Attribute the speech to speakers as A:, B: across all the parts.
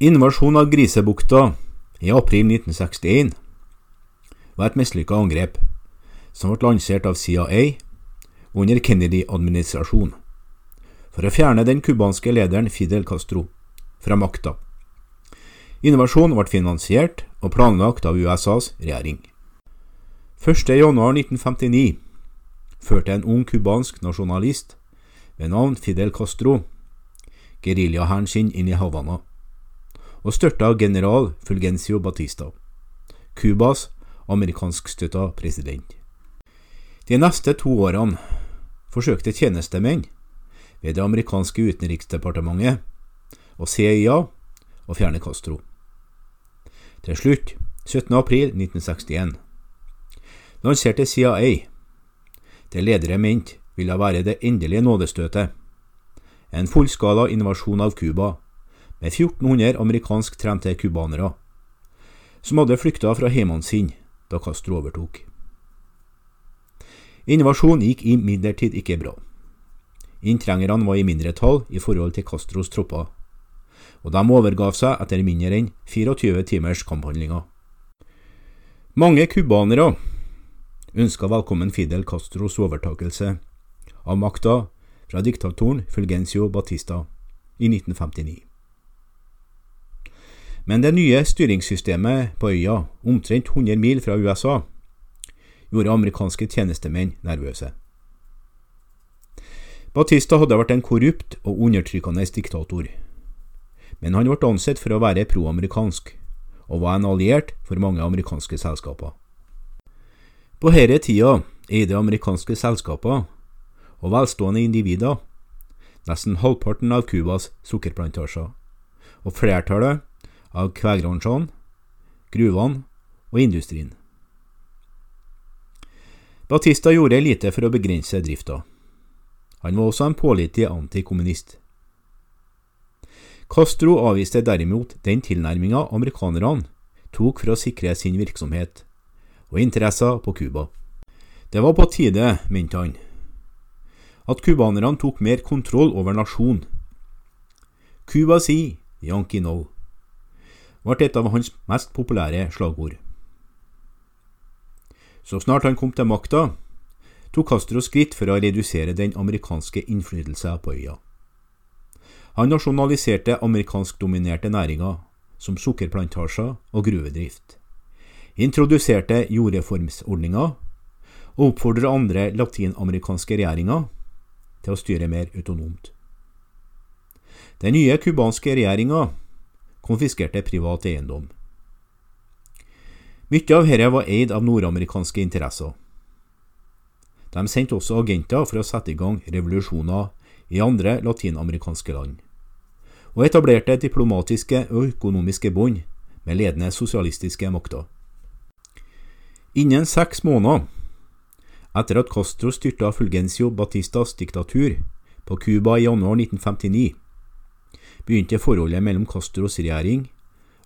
A: Invasjonen av Grisebukta i april 1961 var et mislykka angrep som ble lansert av CIA under Kennedy-administrasjonen for å fjerne den cubanske lederen Fidel Castro fra makta. Invasjonen ble finansiert og planlagt av USAs regjering. 1.1.1959 førte en ung cubansk nasjonalist ved navn Fidel Castro geriljahæren sin inn i Havana og størta general Fulgencio Batista, Cubas amerikanskstøtta president. De neste to årene forsøkte tjenestemenn ved det amerikanske utenriksdepartementet og CIA å fjerne Castro. Til slutt, 17. april 1961, lanserte CIA det ledere mente ville være det endelige nådestøtet, en fullskala invasjon av Cuba med 1400 amerikansk trente cubanere, som hadde flykta fra hjemmene sine da Castro overtok. Invasjonen gikk imidlertid ikke bra. Inntrengerne var i mindretall i forhold til Castros tropper, og de overgav seg etter mindre enn 24 timers kamphandlinger. Mange cubanere ønska velkommen Fidel Castros overtakelse av makta fra diktatoren Fulgencio Batista i 1959. Men det nye styringssystemet på øya, omtrent 100 mil fra USA, gjorde amerikanske tjenestemenn nervøse. Batista hadde vært en korrupt og undertrykkende diktator, men han ble ansett for å være proamerikansk, og var en alliert for mange amerikanske selskaper. På denne tida eide amerikanske selskaper og velstående individer nesten halvparten av Cubas sukkerplantasjer, og flertallet av kvegransjene, gruvene og industrien. Batista gjorde lite for å begrense drifta. Han var også en pålitelig antikommunist. Castro avviste derimot den tilnærminga amerikanerne tok for å sikre sin virksomhet og interesser på Cuba. Det var på tide, mente han, at cubanerne tok mer kontroll over nasjonen. Cuba si, Yankee no ble et av hans mest populære slagord. Så snart han kom til makta, tok Castro skritt for å redusere den amerikanske innflytelsen på øya. Han nasjonaliserte amerikanskdominerte næringer som sukkerplantasjer og gruvedrift, introduserte jordreformsordninger og oppfordret andre latinamerikanske regjeringer til å styre mer autonomt. Den nye cubanske regjeringa konfiskerte privat eiendom. Mye av dette var eid av nordamerikanske interesser. De sendte også agenter for å sette i gang revolusjoner i andre latinamerikanske land, og etablerte diplomatiske og økonomiske bånd med ledende sosialistiske makter. Innen seks måneder etter at Castro styrta Fulgencio Batistas diktatur på Cuba i januar 1959, begynte forholdet mellom Castros regjering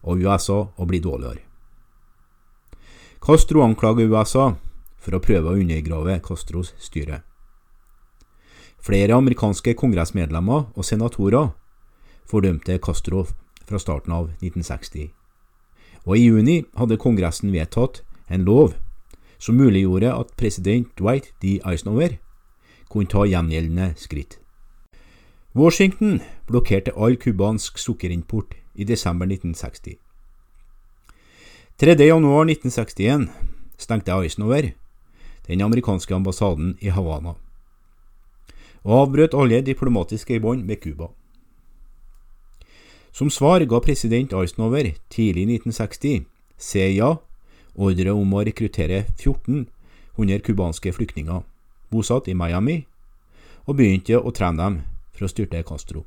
A: og USA å bli dårligere. Castro anklager USA for å prøve å undergrave Castros styre. Flere amerikanske kongressmedlemmer og senatorer fordømte Castro fra starten av 1960, og i juni hadde Kongressen vedtatt en lov som muliggjorde at president Dwight D. Eisenhower kunne ta gjengjeldende skritt. Washington blokkerte all cubansk sukkerimport i desember 1960. 3. januar 1961 stengte Eisenhower den amerikanske ambassaden i Havana, og avbrøt alle diplomatiske bånd med Cuba. Som svar ga president Eisenhower tidlig i 1960 CIA ordre om å rekruttere 1400 cubanske flyktninger bosatt i Miami, og begynte å trene dem for å styrte Castro.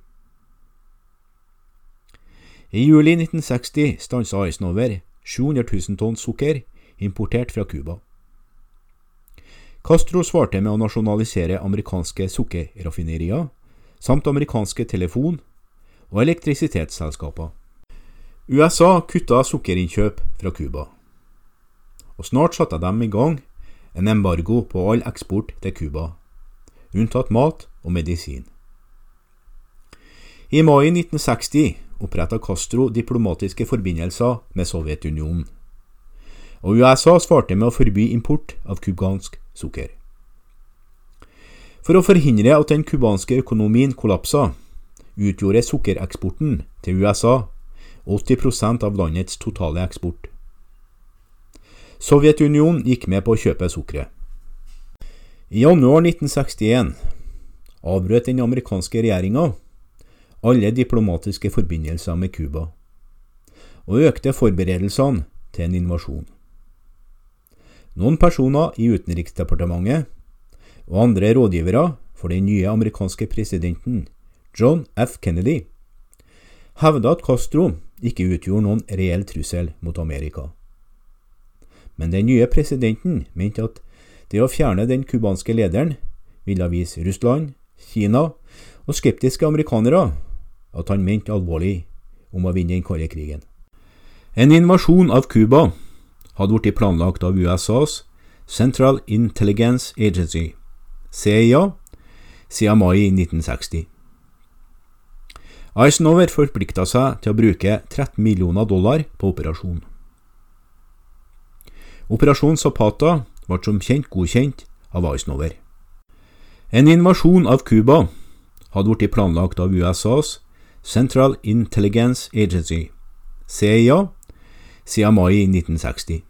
A: I juli 1960 stansa Eisenhower 700 000 tonn sukker importert fra Cuba. Castro svarte med å nasjonalisere amerikanske sukkerraffinerier samt amerikanske telefon- og elektrisitetsselskaper. USA kutta sukkerinnkjøp fra Cuba, og snart satte de i gang en embargo på all eksport til Cuba, unntatt mat og medisin. I mai 1960 oppretta Castro diplomatiske forbindelser med Sovjetunionen, og USA svarte med å forby import av cubansk sukker. For å forhindre at den cubanske økonomien kollapsa, utgjorde sukkereksporten til USA 80% av landets totale eksport. Sovjetunionen gikk med på å kjøpe sukkeret. I januar 1961 avbrøt den amerikanske regjeringa alle diplomatiske forbindelser med Cuba, og økte forberedelsene til en invasjon. Noen personer i Utenriksdepartementet og andre rådgivere for den nye amerikanske presidenten, John F. Kennedy, hevda at Castro ikke utgjorde noen reell trussel mot Amerika. Men den nye presidenten mente at det å fjerne den cubanske lederen ville vise Russland, Kina og skeptiske amerikanere at han mente alvorlig om å vinne den kalde krigen. En invasjon av Cuba hadde blitt planlagt av USAs Central Intelligence Agency, CIA, siden mai 1960. Eisenhower forplikta seg til å bruke 13 millioner dollar på operasjonen. Operasjon Zapata ble som kjent godkjent av Eisenhower. En invasjon av Cuba hadde blitt planlagt av USAs Central Intelligence Agency, CIA, siden mai 1960.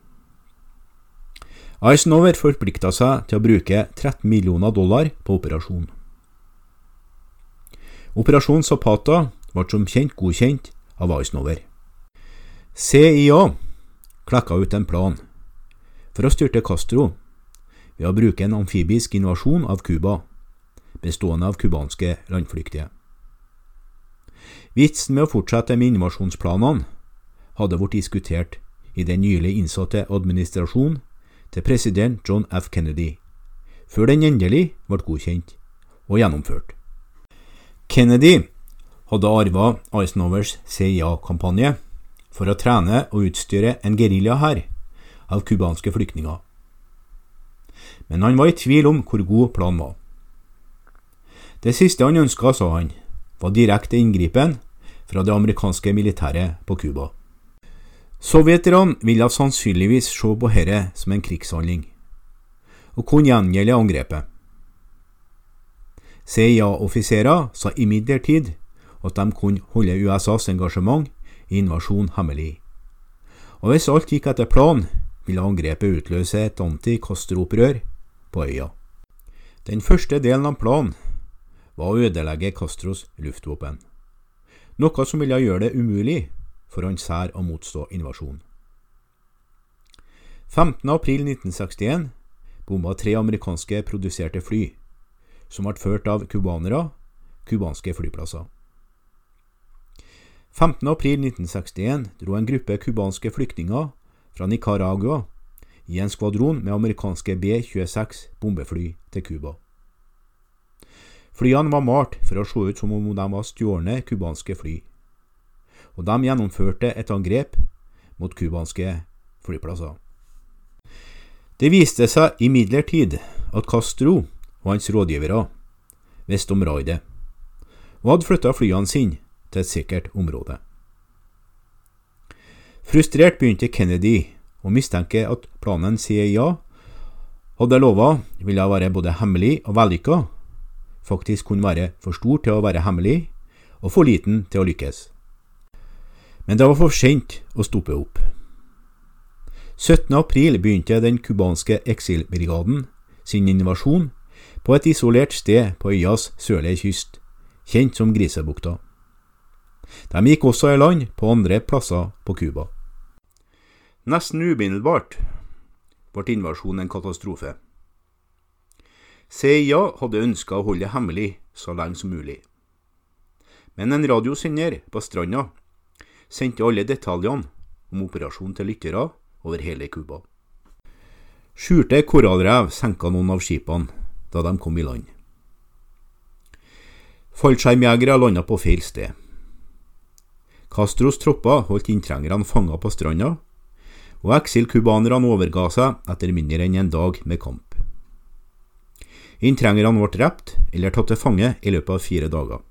A: Eisenhower forplikta seg til å bruke 13 millioner dollar på operasjonen. Operasjon Zapata ble som kjent godkjent av Eisenhower. CIA klekka ut en plan for å styrte Castro ved å bruke en amfibisk invasjon av Cuba, bestående av cubanske landflyktige. Vitsen med å fortsette med innovasjonsplanene hadde vært diskutert i den nylig innsatte administrasjonen til president John F. Kennedy, før den endelig ble godkjent og gjennomført. Kennedy hadde arva Eisenhowers CIA-kampanje for å trene og utstyre en geriljahær av cubanske flyktninger. Men han var i tvil om hvor god planen var. Det siste han ønska, sa han, var direkte inngripen fra det amerikanske militæret på Cuba. Sovjeterne ville sannsynligvis se på dette som en krigshandling, og kunne gjengjelde angrepet. CIA-offiserer sa imidlertid at de kunne holde USAs engasjement i invasjon hemmelig, og hvis alt gikk etter planen, ville angrepet utløse et anti-Castro-opprør på øya. Den første delen av planen var å ødelegge Castros luftvåpen, noe som ville gjøre det umulig for hans hær å motstå invasjonen. 15.4.1961 bomba tre amerikanske produserte fly, som ble ført av cubanere, cubanske flyplasser. 15.4.1961 dro en gruppe cubanske flyktninger fra Nicaragua i en skvadron med amerikanske B-26 bombefly til Cuba. Flyene var malt for å se ut som om de var stjålne cubanske fly, og de gjennomførte et angrep mot cubanske flyplasser. Det viste seg imidlertid at Castro og hans rådgivere visste om raidet, og hadde flytta flyene sine til et sikkert område. Frustrert begynte Kennedy å mistenke at planen CIA hadde lova ville være både hemmelig og vellykka, faktisk kunne være for stor til å være hemmelig og for liten til å lykkes. Men det var for sent å stoppe opp. 17. april begynte den cubanske eksilbrigaden sin invasjon på et isolert sted på øyas sørlige kyst, kjent som Grisebukta. De gikk også i land på andre plasser på Cuba. Nesten umiddelbart ble invasjonen en katastrofe. CIA hadde ønska å holde det hemmelig så lenge som mulig. Men en radiosender på stranda sendte alle detaljene om operasjonen til lyttere over hele Cuba. Skjulte korallrev senka noen av skipene da de kom i land. Fallskjermjegere landa på feil sted. Castros tropper holdt inntrengerne fanga på stranda og eksilcubanerne overga seg etter mindre enn en dag med kamp. Inntrengerne ble drept eller tatt til fange i løpet av fire dager.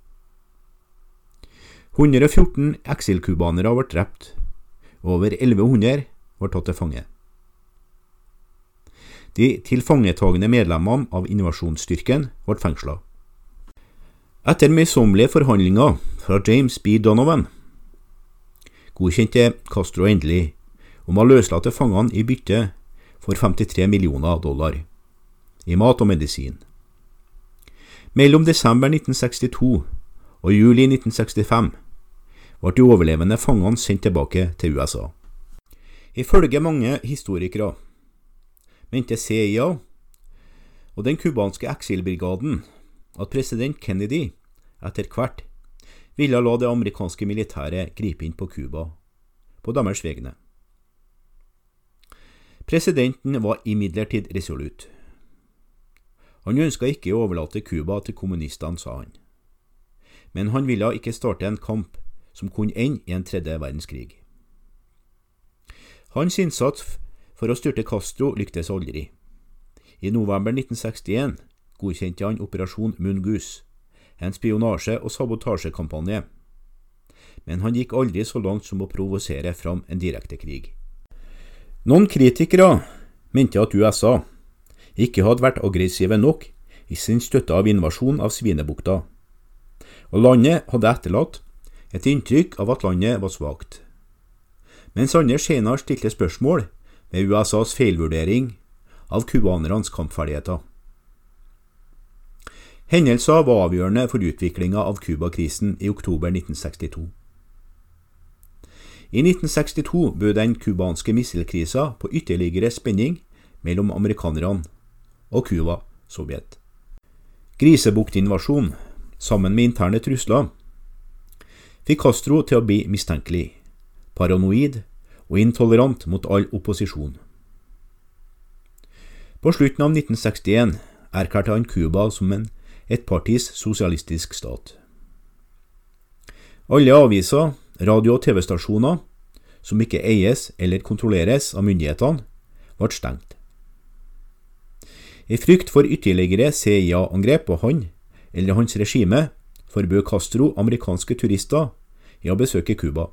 A: 114 eksilcubanere ble drept, over 1100 var tatt til fange. De tilfangetagende medlemmene av invasjonsstyrken ble fengsla. Etter møysommelige forhandlinger fra James B. Donovan godkjente Castro endelig om å løslate fangene i bytte for 53 millioner dollar i mat og medisin. Mellom desember 1962 og juli 1965 ble de overlevende fangene sendt tilbake til USA. Ifølge mange historikere mente CIA og den cubanske eksilbrigaden at president Kennedy etter hvert ville la det amerikanske militæret gripe inn på Cuba på deres vegne. Presidenten var imidlertid resolutt. Han ønska ikke å overlate Cuba til kommunistene, sa han. Men han ville ikke starte en kamp som kunne ende i en tredje verdenskrig. Hans innsats for å styrte Castro lyktes aldri. I november 1961 godkjente han Operasjon Mungus, en spionasje- og sabotasjekampanje, men han gikk aldri så langt som å provosere fram en direkte krig. Noen kritikere mente at USA ikke hadde vært aggressive nok i sin støtte av invasjonen av Svinebukta, og landet hadde etterlatt et inntrykk av at landet var svakt. Mens andre senere stilte spørsmål ved USAs feilvurdering av cubanernes kampferdigheter. Hendelser var avgjørende for utviklinga av Cuba-krisen i oktober 1962. I 1962 bød den cubanske missilkrisa på ytterligere spenning mellom amerikanerne og Cuba, Sovjet. Grisebuktinvasjonen, sammen med interne trusler, fikk Castro til å bli mistenkelig, paranoid og intolerant mot all opposisjon. På slutten av 1961 erklærte han Cuba som en ettpartis sosialistisk stat. Alle aviser Radio- og TV-stasjoner som ikke eies eller kontrolleres av myndighetene, ble stengt. I frykt for ytterligere CIA-angrep på han eller hans regime forbød Castro amerikanske turister i å besøke Cuba.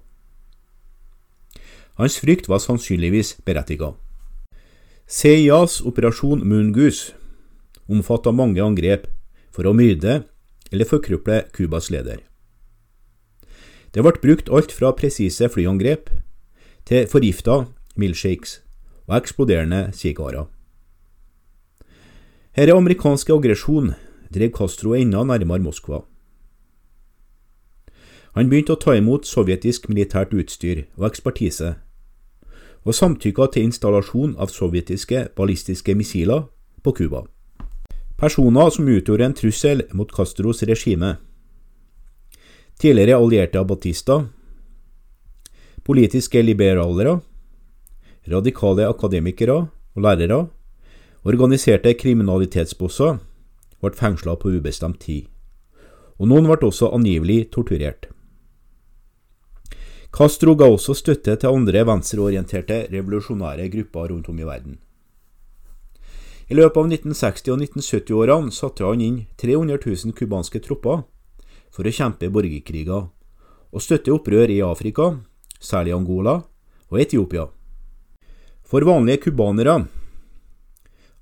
A: Hans frykt var sannsynligvis berettiget. CIAs operasjon Moongoose omfattet mange angrep for å myrde eller forkruple Cubas leder. Det ble brukt alt fra presise flyangrep til forgifta milkshakes og eksploderende sigarer. Denne amerikanske aggresjon drev Castro enda nærmere Moskva. Han begynte å ta imot sovjetisk militært utstyr og ekspertise, og samtykka til installasjon av sovjetiske ballistiske missiler på Cuba. Personer som utgjorde en trussel mot Castros regime tidligere allierte av Batista, politiske liberalere, radikale akademikere og lærere, organiserte kriminalitetsbosser ble fengsla på ubestemt tid, og noen ble også angivelig torturert. Castro ga også støtte til andre venstreorienterte revolusjonære grupper rundt om i verden. I løpet av 1960- og 1970-årene satte han inn 300 000 cubanske tropper for å kjempe borgerkriger og støtte opprør i Afrika, særlig Angola og Etiopia. For vanlige cubanere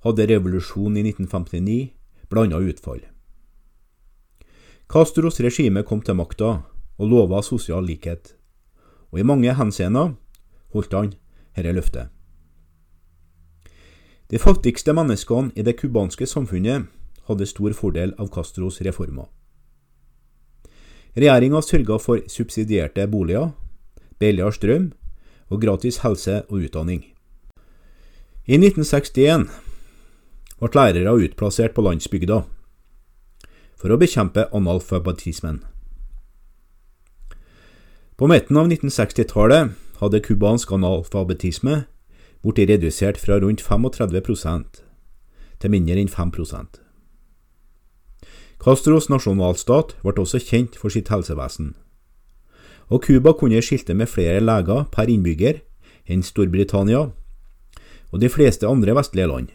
A: hadde revolusjonen i 1959 blanda utfall. Castros regime kom til makta og lova sosial likhet, og i mange henseender holdt han dette løftet. De fattigste menneskene i det cubanske samfunnet hadde stor fordel av Castros reformer. Regjeringa sørga for subsidierte boliger, billigere strøm og gratis helse og utdanning. I 1961 ble lærere utplassert på landsbygda for å bekjempe analfabetismen. På midten av 1960-tallet hadde cubansk analfabetisme blitt redusert fra rundt 35% til mindre enn 5% Castros nasjonalstat ble også kjent for sitt helsevesen, og Cuba kunne skilte med flere leger per innbygger enn Storbritannia og de fleste andre vestlige land.